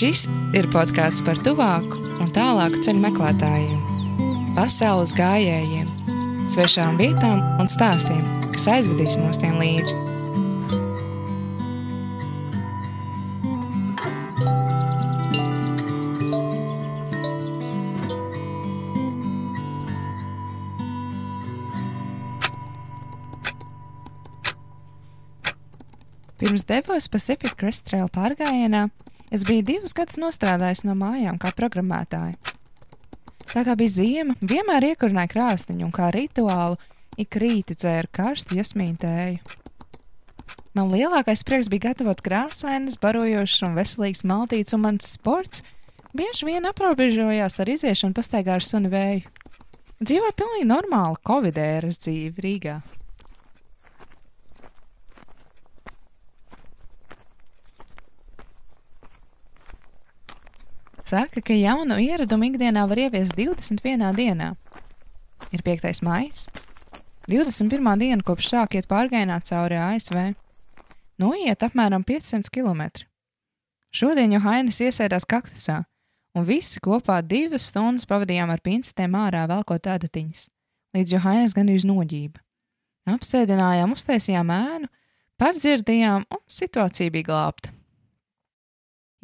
Šis ir podkāsts par tuvāku un tālāku ceļu meklētājiem, pasaules gājējiem, svešām vietām un stāstiem, kas aizvedīs mūs tiem līdzi. Pirms devos Pacific Crest Trail pārgājienā, es biju divus gadus nostrādājis no mājām kā programmētāja. Tā kā bija ziema, vienmēr iekurināja krāsniņu un kā rituālu ik rītu dzēru karstu jasmīnu tēju. Man lielākais prieks bija gatavot krāsainas, barojošas un veselīgas maltītes, un mans sports bieži vien aprobežojās ar iziešanu pastaigā ar sunu vēju. Dzīvoju pilnīgi normālu Covid-ēras dzīvi Rīgā. Saka, ka jaunu ieradumu ikdienā var ieviest 21 dienā. Ir 5. maija, 21. diena kopš sāk iet pārgājienā cauri ASV. Noiet apmēram 500 km. Šodien Johainas iesēdās kaktusā, un visi kopā divas stundas pavadījām ar pincetēm ārā velkot adatiņas, līdz Johainas gandrīz noģība. Apsēdinājām, uztaisījām ēnu, pārdzirdījām, un situācija bija glābta.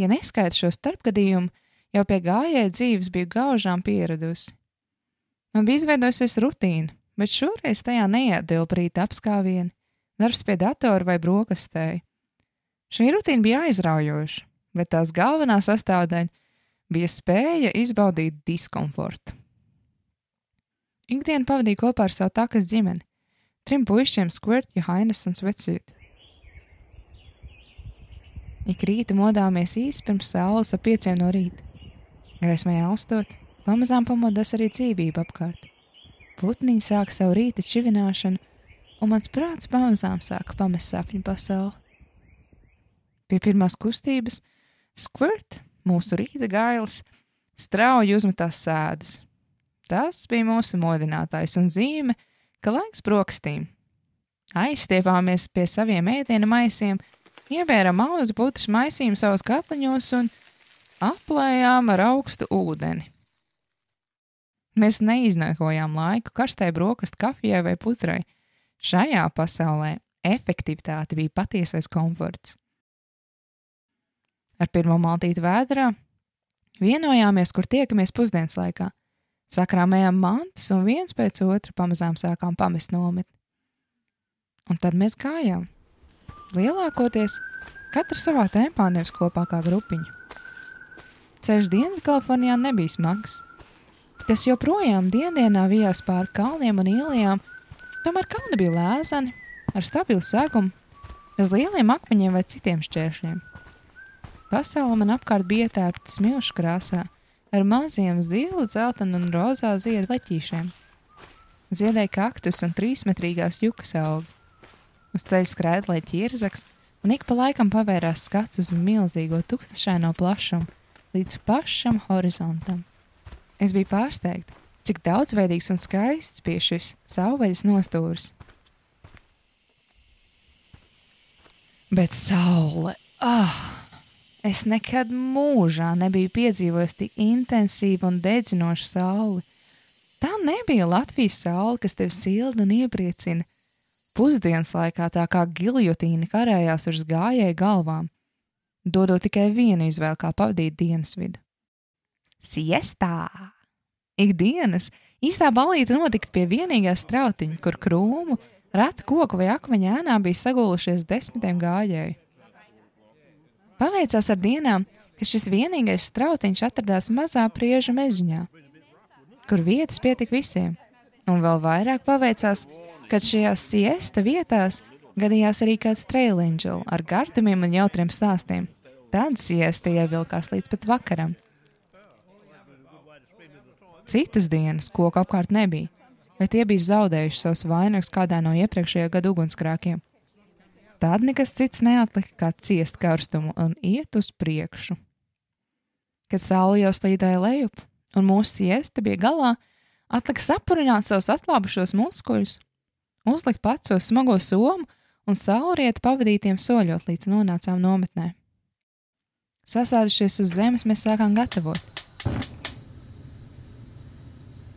Ja neskaita šo starpgadījumu, Jau pie gājēja dzīves biju gaužām pieradusi. Man bija izveidojusies rutīna, bet šoreiz tajā neietilpa rīta apskāvieni, darbs pie datora vai brokastēji. Šī rutīna bija aizraujoša, bet tās galvenā sastāvdaļa bija spēja izbaudīt diskomfortu. Ikdienu pavadīju kopā ar savu takas ģimeni, trim puišiem Squirt, Johainas un Svecītu. Ik rīta modāmies īsi pirms saules ap pieciem no rīta. Gaismai austot, pamazām pamodas arī dzīvība apkārt. Putniņi sāk savu rīta čivināšanu, un mans prāts pamazām sāka pamest sapņu pasauli. Pie pirmās kustības skvirt, mūsu rīta gailis, strauji uzmetās sēdus. Tas bija mūsu modinātājs un zīme, ka laiks brokastīm. Aizstiepāmies pie saviem ēdienu maisiem, ievērām auzu putras maisījumu savos katliņos un aplējām ar augstu ūdeni. Mēs neiznākojām laiku karstai brokastu kafijai vai putrai. Šajā pasaulē efektivitāte bija patiesais komforts. Ar pirmo maltīti vēdā vienojāmies, kur tiekamies pusdienas laikā. Sakrāmējām mantas un viens pēc otra pamazām sākām pamest nometni. Un tad mēs gājām. Lielākoties katrs savā tempā, nevis kopā kā grupiņa. Ceļš Dienvidkalifornijā nebija smags. Tas joprojām dienā vijās pāri kalniem un ielām, tomēr kalni bija lēzani, ar stabilu segumu, bez lieliem akmeņiem vai citiem šķēršļiem. Pasaule man apkārt bija tērpta smilšu krāsā, ar maziem zilu, dzeltenu un rozā ziedu leķīšiem. Ziedēja kaktus un trīsmetrīgās jukas augi. Uz ceļa skraida leķi irzaks, un ik pa laikam pavērās skats uz milzīgo tukšaino plašumu, līdz pašam horizontam. Es biju pārsteigta, cik daudzveidīgs un skaists bija šis savvaļas nostūris. Bet saule, ah! Es nekad mūžā nebiju piedzīvojis tik intensīvu un dedzinošu sauli. Tā nebija Latvijas saule, kas tevi silda un iepriecina. Pusdienas laikā tā kā giljotīna karājās uz gājēju galvām dodot tikai vienu izvēli, kā pavadīt dienas vidu. Siestā! Ikdienas īstā balīte notika pie vienīgā strautiņa, kur krūmu, ratu koku vai akmeņa ēnā bija sagulušies desmitiem gājēju. Paveicās ar dienām, ka šis vienīgais strautiņš atradās mazā prieža mežģiņā, kur vietas pietika visiem, un vēl vairāk paveicās, kad šajās siesta vietās gadījās arī kāds trēliņš ar gardumiem un jautriem stāstiem. Tad siesta ievilkās līdz pat vakaram. Citas dienas koku apkārt nebija, bet tie bija zaudējuši savus vainagus kādā no iepriekšējā gada ugunskrākiem. Tad nekas cits neatlika kā ciest karstumu un iet uz priekšu. Kad saule jau slīdēja lejup un mūsu siesta bija galā, Atlika sapurināt savus atlāpušos muskuļus, uzlikt pats uz smago somu un saulrieti pavadītiem soļot, līdz nonācām nometnē. Sasēdušies uz zemes, mēs sākām gatavot.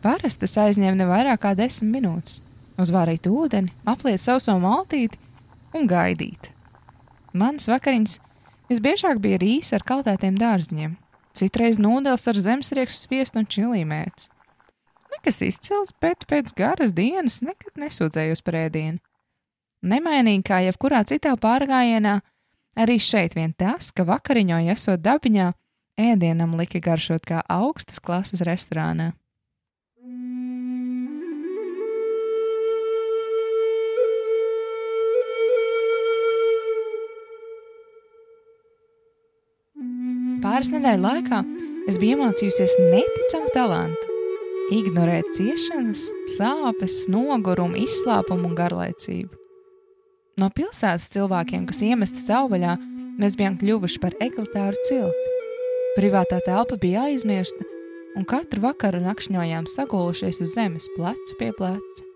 Parasti tas aizņem ne vairāk kā desmit minūtes. Uzvārīt ūdeni, apliet sauso maltīti un gaidīt. Manas vakariņas visbiežāk bija rīsa ar kaltētiem dārziņiem, citreiz nūdeles ar zemesriekstu sviestu un čilīmēts. Nekas izcils, bet pēc garas dienas nekad nesūdzējos par ēdienu. Nemainīgi kā jebkurā citā pārgājienā, arī šeit vien tas, ka vakariņoja esot dabiņā, ēdienam lika garšot kā augstas klases restorānā. Pāris nedēļu laikā es biju iemācījusies neticamu talantu - ignorēt ciešanas, sāpes, nogurumu, izslāpumu un garlaicību. No pilsētas cilvēkiem, kas iemesti savvaļā, mēs bijām kļuvuši par egalitāru cilti. Privātā telpa bija aizmirsta, un katru vakaru nakšņojām sagulušies uz zemes, plecu pie pleca.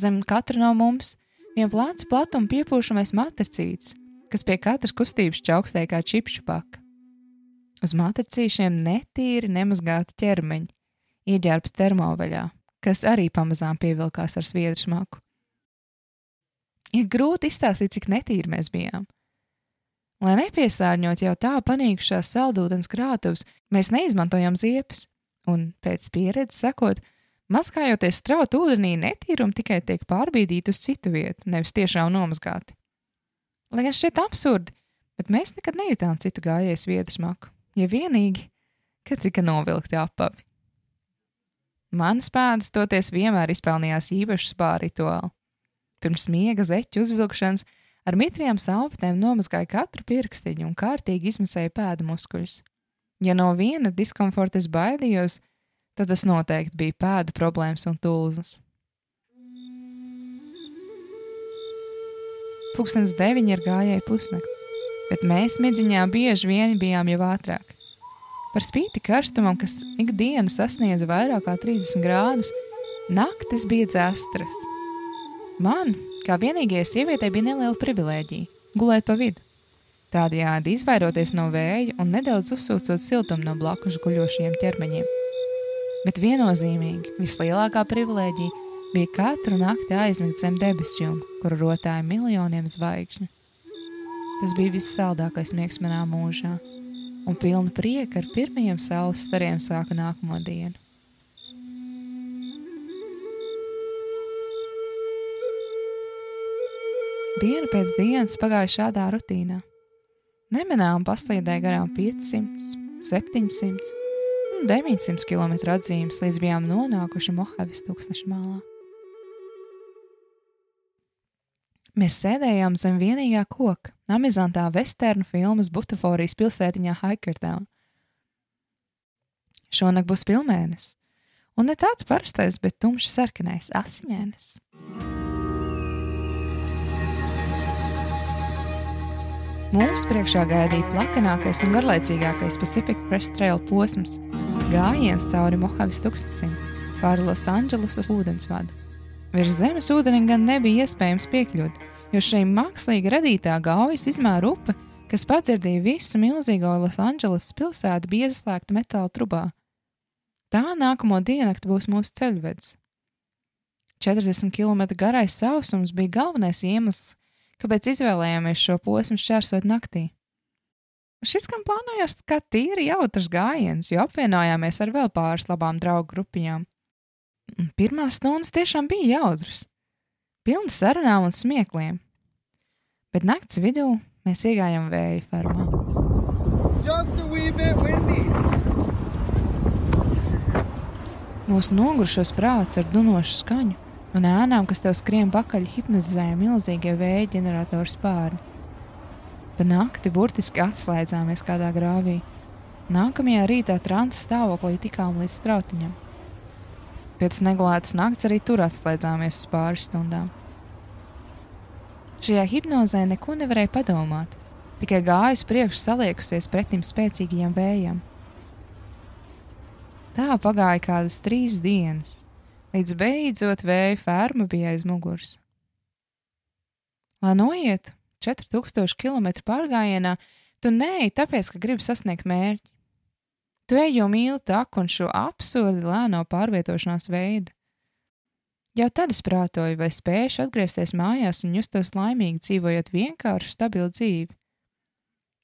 Zem katra no mums vien plecu platuma piepūšamais matricīts, kas pie katras kustības čaukstēja kā čipšu paka. Uz matricīšiem netīri nemazgāti ķermeņi, ieģērbti termoveļā, kas arī pamazām pievilkās ar sviedru smaku. Ir grūti izstāstīt, cik netīri mēs bijām. Lai nepiesārņot jau tā panīkušās saldūdens krātuves, mēs neizmantojam ziepes, un pēc pieredzes sakot, mazgājoties straut ūdenī, netīrumi tikai tiek pārbīdīti uz citu vietu, nevis tiešām nomazgāti. Lai gan šķiet absurdi, bet mēs nekad nejūtām citu gājēju sviedru smaku ja vienīgi, ka tika novilkti apavi. Manas pēdas toties vienmēr izpelnījās īpašu spāru rituālu. Pirms miega zeķu uzvilkšanas ar mitriem salvetēm nomazgāja katru pirkstiņu un kārtīgi izmasēja pēdu muskuļus. Ja no viena diskomforta es baidījos, tad tas noteikti bija pēdu problēmas un tulzas. Pūkstens deviņi ir gājēji pusnakti bet mēs midziņā bieži vien bijām jau ātrāk. Par spīti karstumam, kas ikdienu sasniedza vairāk kā 30 grādus, naktis bija dzēstras. Man, kā vienīgajai sievietei, bija neliela privilēģija - gulēt pa vidu. Tādējādi izvairoties no vēja un nedaudz uzsūcot siltumu no blakus guļošiem ķermeņiem. Bet viennozīmīgi vislielākā privilēģija bija katru nakti aizmigt zem debesjūga, kur rotāja miljoniem zvaigžņu. Tas bija vissaldākais miegs manā mūžā, un pilna prieka ar pirmajiem saules stariem sāka nākamo dienu. Diena pēc dienas pagāja šādā rutīnā. Nemanām paslīdēja garām 500, 700 un 900 km atzīmes, līdz bijām nonākuši Mohavis tūkstneša malā. Mēs sēdējām zem vienīgā koka, amizantā vesternu filmas butaforijas pilsētiņā Haikertown. Šonakt būs pilnmēnesis, un ne tāds parastais, bet tumšs sarkanais, asiņainis. Mums priekšā gaidīja plakanākais un garlaicīgākais Pacific Crest Trail posms - gājiens cauri Mohavis tūkstnesim, pāri Losandželus uz ūdensvadu. Virs zemes ūdenim gan nebija iespējams piekļūt, jo šī mākslīgi radītā gaujas izmēra upe, kas padzirdīja visu milzīgo Losandželosas pilsētu, bija ieslēgta metāla trubā. Tā nākamo diennakti būs mūsu ceļvedis. 40 km garais sausums bija galvenais iemesls, kāpēc izvēlējāmies šo posmu šķērsot naktī. Šis gan plānojās kā tīri jautrs gājiens, jo apvienojāmies ar vēl pāris labām draugu grupiņām. Pirmās stundas tiešām bija jautras, pilnas sarunām un smiekliem, bet nakts vidū mēs iegājām vēja fermā. Mūsu nogurušos prāts ar dunošu skaņu un ēnām, kas tev skrien pakaļ, hipnotizēja milzīgie vēja ģeneratoru spārni. Pa nakti burtiski atslēdzāmies kādā grāvī. Nākamajā rītā transa stāvoklī tikām līdz strautiņam. Pēc negulētas nakts arī tur atslēdzāmies uz pāris stundām. Šajā hipnozē neko nevarēja padomāt, tikai gāju uz priekšu saliekusies pretim spēcīgajam vējam. Tā pagāja kādas trīs dienas, līdz beidzot vēja ferma bija aiz muguras. Lai noietu 4000 km pārgājienā, tu neej tāpēc, ka gribi sasniegt mērķi. Tu ej jau mīli taku un šo absurdi lēno pārvietošanās veidu. Jau tad es prātoju, vai spēšu atgriezties mājās un justos laimīgi dzīvojot vienkāršu, stabilu dzīvi.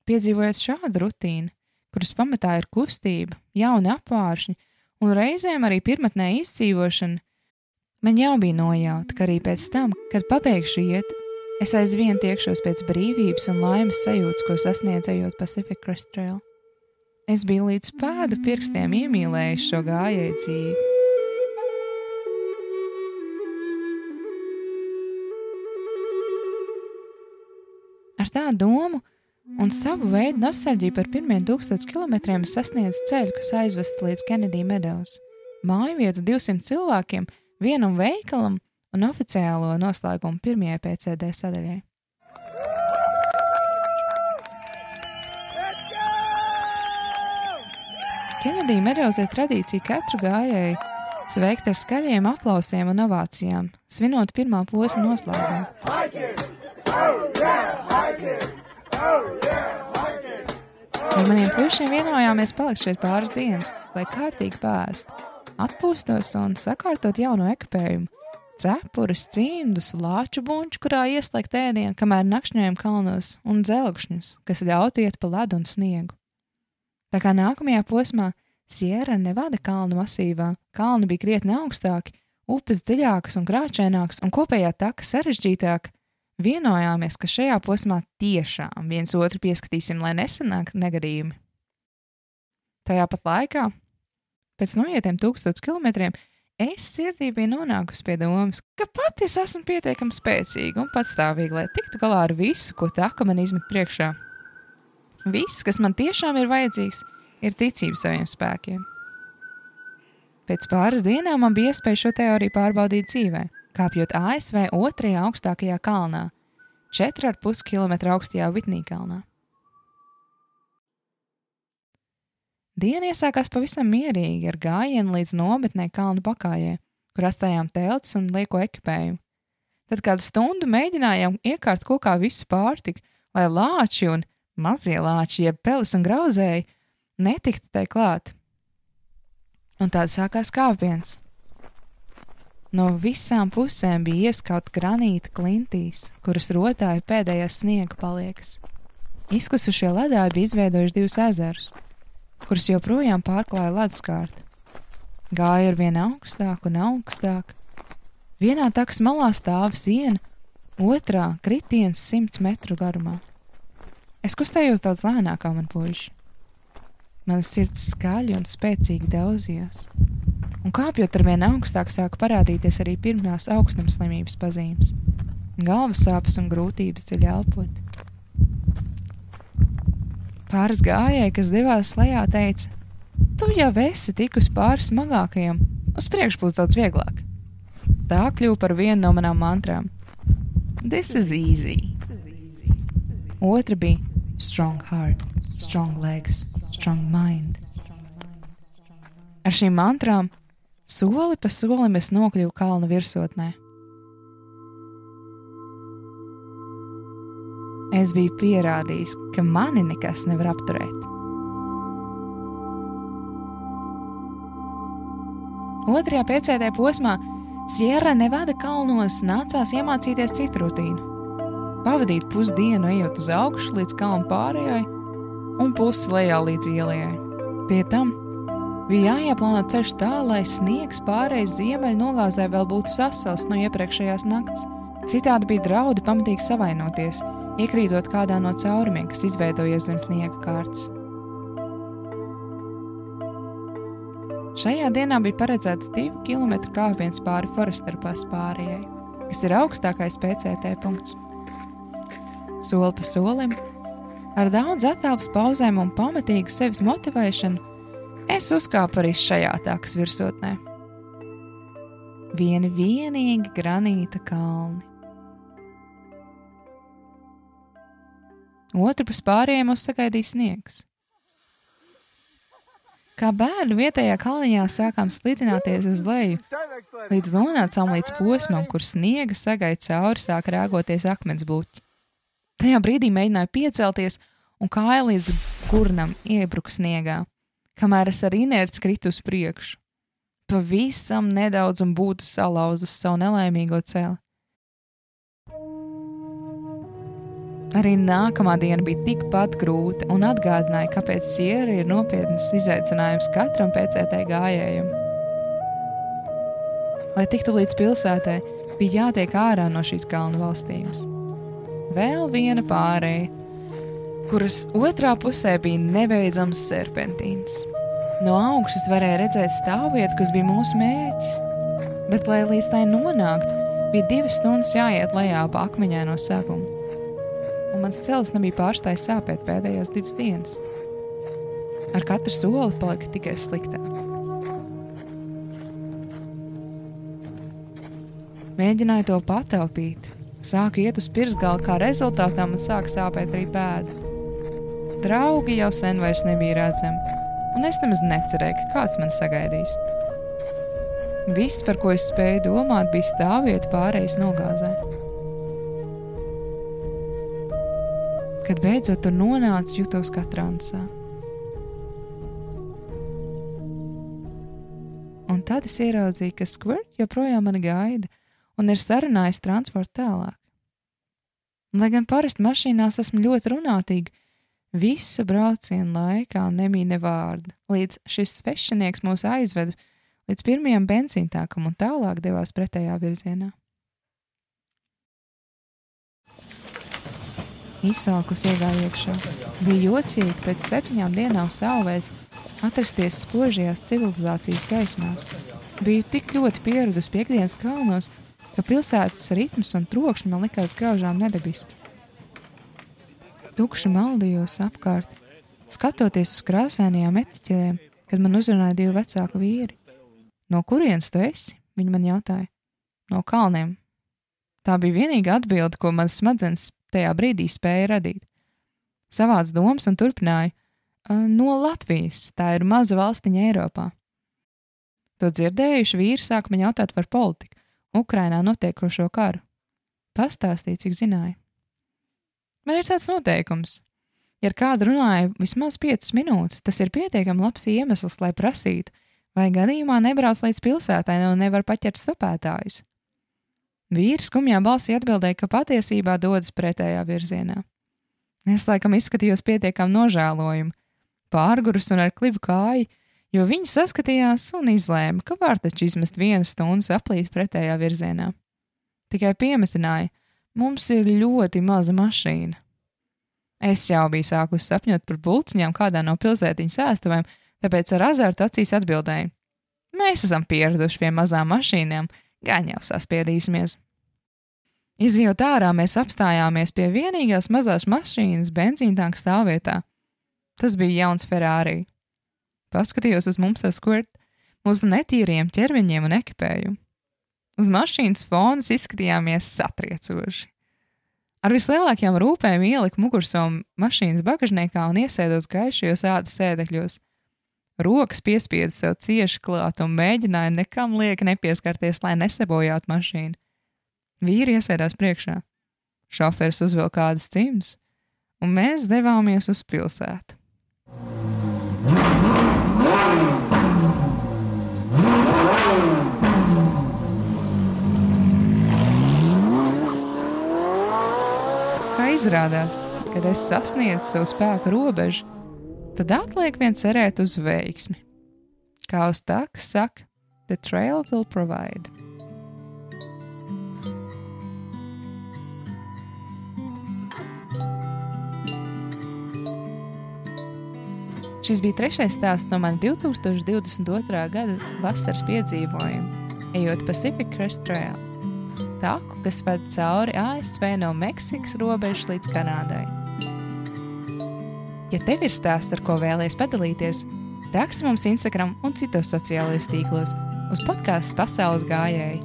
Piedzīvojot šādu rutīnu, kuras pamatā ir kustība, jauni apvāršņi un reizēm arī pirmotnē izdzīvošana, man jau bija nojauta, ka arī pēc tam, kad pabeigšu iet, es aizvien tiekšos pēc brīvības un laimes sajūtas, ko sasniedzējot Pacific Crest Trail. Es biju līdz pēdu pirkstiem iemīlējis šo gājēju dzīvi. Ar tādu domu un savu veidu nostalģiju par pirmiem tūkstošiem kilometriem sasniedz ceļu, kas aizvest līdz Kennedy Meadows. Māju vietu 200 cilvēkiem, vienam veikalam un oficiālo noslēgumu pirmajai PCD sadaļai. Kennedy Meadows ir tradīcija katru gājēju sveikt ar skaļiem aplausiem un ovācijām, svinot pirmā posma noslēgumu. Ar maniem puišiem vienojāmies palikt šeit pāris dienas, lai kārtīgi pēstu, atpūstos un sakārtot jaunu ekipējumu, cepures, cimdus, lāču bunču, kurā ieslēgt ēdienu, kamēr nakšņojam kalnos, un dzelgšņus, kas ļautu iet pa ledu un sniegu. Tā kā nākamajā posmā Sierra Nevada kalnu masīvā kalni bija krietni augstāki, upes dziļākas un krāšņākas, un kopējā taka sarežģītāka, Vienojāmies, ka šajā posmā tiešām viens otru pieskatīsim, lai nesanāk negadījumi. Tajā pat laikā, pēc noietiem tūkstotis kilometriem, es sirdī biju nonākusi pie domas, ka pati es esmu pietiekami spēcīga un patstāvīga, lai tiktu galā ar visu, ko taka man izmet priekšā. Viss, kas man tiešām ir vajadzīgs, ir ticība saviem spēkiem. Pēc pāris dienām man bija iespēja šo teoriju pārbaudīt dzīvēm kāpjot ASV otrajā augstākajā kalnā, 4,5 km augstajā Vitnī kalnā. Diena iesākās pavisam mierīgi ar gājienu līdz nometnē kalnu pakājai, kur atstājām telts un lieko ekipējumu. Tad kādu stundu mēģinājām iekārt kokā visu pārtiku, lai lāči un mazie lāči, jeb peles un grauzēji, netiktu tai klāt. Un tāda sākās kāpiens. No visām pusēm bija ieskauts granīta klintīs, kuras rotāja pēdējās sniega paliekas. Izkusušie ledāji bija izveidojuši divus ezerus, kurus joprojām pārklāja leduskārta. Gāja ar vien augstāk un augstāk. Vienā takas malā stāv siena, otrā kritiens simts metru garumā. Es kustējos daudz lēnāk man puiši. Manas sirds skaļi un spēcīgi daudzījās un kāpjot ar vien augstāk sāka parādīties arī pirmās augstnums slimības pazīmes - galvas sāpes un grūtības dziļi elpot. Pāris gājēji, kas devās lejā, teica: Tu jau esi tikus pāri smagākajam, uz priekšu būs daudz vieglāk. Tā kļuva par vienu no manām mantrām. This is easy. Otra bija strong heart, strong legs, strong mind. Ar šīm mantrām Soli pa solim es nokļuvu kalna virsotnē. Es biju pierādījis, ka mani nekas nevar apturēt. Otrajā PCD posmā Sierra Nevada kalnos nācās iemācīties citu rutīnu. Pavadīt pusdienu ejot uz augšu līdz kalnu pārējai un pusi lejā līdz ielai. Pie tam Bija jāieplāno ceļš tā, lai sniegs pārējais ziemeļu nogāzē vēl būtu sasals no iepriekšējās nakts. Citādi bija draudi pamatīgi savainoties, iekrītot kādā no caurumiem, kas izveidojies zem sniega kārtas. Šajā dienā bija paredzēts divu kilometru kāpiens pāri Foresteru pārējai, kas ir augstākais PCT punkts. Soli pa solim, ar daudz attēlpas pauzēm un pamatīgu sevis motivēšanu, Es uzkāpu arī šajā takas virsotnē. Vieni vienīgi granīta kalni. Otru pus pārējiem mums sagaidīja sniegs. Kā bērni vietējā kalniņā sākām slidināties uz leju, līdz nonācām līdz posmam, kur sniega sagai cauri sāk rēgoties akmens bluķi. Tajā brīdī mēģināju piecelties un kāja līdz gurnam iebruka sniegā, kamēr es ar inerci kritu uz priekšu. Pavisam nedaudz un būtu salauzus savu nelaimīgo celi. Arī nākamā diena bija tikpat grūta un atgādināja, kāpēc siera ir nopietns izaicinājums katram PCT gājējam. Lai tiktu līdz pilsētai, bija jātiek ārā no šīs kalnu valstības. Vēl viena pārēja, kuras otrā pusē bija nebeidzams serpentīns. No augšas varēja redzēt stāvvietu, kas bija mūsu mērķis, bet, lai līdz tai nonāktu, bija divas stundas jāiet lejā pa akmeņaino segumu un mans cels nebija pārstājis sāpēt pēdējās divas dienas. Ar katru soli palika tikai sliktāk. Mēģināju to pataupīt, sāku iet uz pirsgalu, kā rezultātā man sāka sāpēt arī pēda. Draugi jau sen vairs nebija redzami, un es nemaz necerēju, ka kāds man sagaidīs. Viss, par ko es spēju domāt, bija stāvvieta pārējais nogāzē. Kad beidzot tur nonāca, jutos kā transā. Un tad es ieraudzīju, ka Squirt joprojām mani gaida un ir sarunājis transportu tālāk. Lai gan parasti mašīnās esmu ļoti runātīga, visu braucienu laikā nebija ne vārda, līdz šis svešinieks mūs aizveda līdz pirmajam benzīntākam un tālāk devās pretējā virzienā. Izsalkus iegāja iekšā. Bija jocīgi pēc septiņām dienām sauvēs atrasties spožajās civilizācijas gaismās. Biju tik ļoti pieradusi piekdienas kalnos, ka pilsētas ritms un trokšņi man likās gaužām nedabiski. Tukši maldījos apkārt, skatoties uz krāsainajām etiķēm, kad man uzrunāja divi vecāki vīri. No kurienes tu esi? Viņi man jautāja. No kalniem. Tā bija vienīgā atbilde, ko manas smadzenes tajā brīdī spēja radīt. Savāds domas un turpināja: No Latvijas, tā ir maza valstiņa Eiropā. To dzirdējuši vīri sāka man jautāt par politiku, Ukrainā notiekošo karu. Pastāstīja, cik zināja. Man ir tāds noteikums. Ja ar kādu runāju vismaz 5 minūtes, tas ir pietiekami labs iemesls, lai prasītu, vai gadījumā nebrauc līdz pilsētai un nevar paķert stopētājus. Vīrs skumjā balsī atbildēja, ka patiesībā dodas pretējā virzienā. Es laikam izskatījos pietiekami nožēlojumu, pārgurus un ar klibu kāju, jo viņi saskatījās un izlēma, ka var taču izmest vienu stundu aplīt pretējā virzienā. Tikai piemetināja, mums ir ļoti maza mašīna. Es jau biju sākusi sapņot par pulciņām kādā no pilsētiņas ēstuvēm, tāpēc ar azartu acīs atbildēju: Mēs esam pieraduši pie mazām mašīnām, gan jau saspiedīsimies. Izjot ārā, mēs apstājāmies pie vienīgās mazās mašīnas benzīntanka stāvvietā. Tas bija jauns Ferrari. Paskatījos uz mums ar skurt, mūsu netīriem ķermeņiem un ekipējumu. Uz mašīnas fona izskatījāmies satriecoši. Ar vislielākajām rūpēm ieliku mugursomu mašīnas bagažniekā un iesēdos gaišajos ādas sēdekļos – Rokas piespieda sev cieši klāt un mēģināja nekam lieki nepieskarties, lai nesabojātu mašīnu. Vīri iesēdās priekšā. Šoferis uzvilka kādas cimdus, un mēs devāmies uz pilsētu. Izrādās, kad es sasniedzu savu spēku robežu, tad atliek vien cerēt uz veiksmi. Kā uz tā, kas saka, the trail will provide. Šis bija trešais stāsts no manas 2022. gada vasaras piedzīvojuma, ejot Pacific Crest Trail, taku, kas ved cauri ASV no Meksikas robežas līdz Kanādai. Ja tev ir stāsts, ar ko vēlēsies padalīties, raksti mums Instagram un citos sociālajos tīklos uz podkāstu Pasaules gājēji.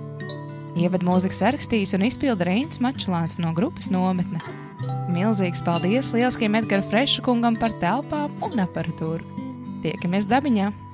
Ievadu mūzikas sarakstījis un izpilda Reins Mačelāns no grupas nometne. Milzīgs paldies lieliskajam Edgara Freša kungam par telpām un aparatūru. Tiekamies dabiņā!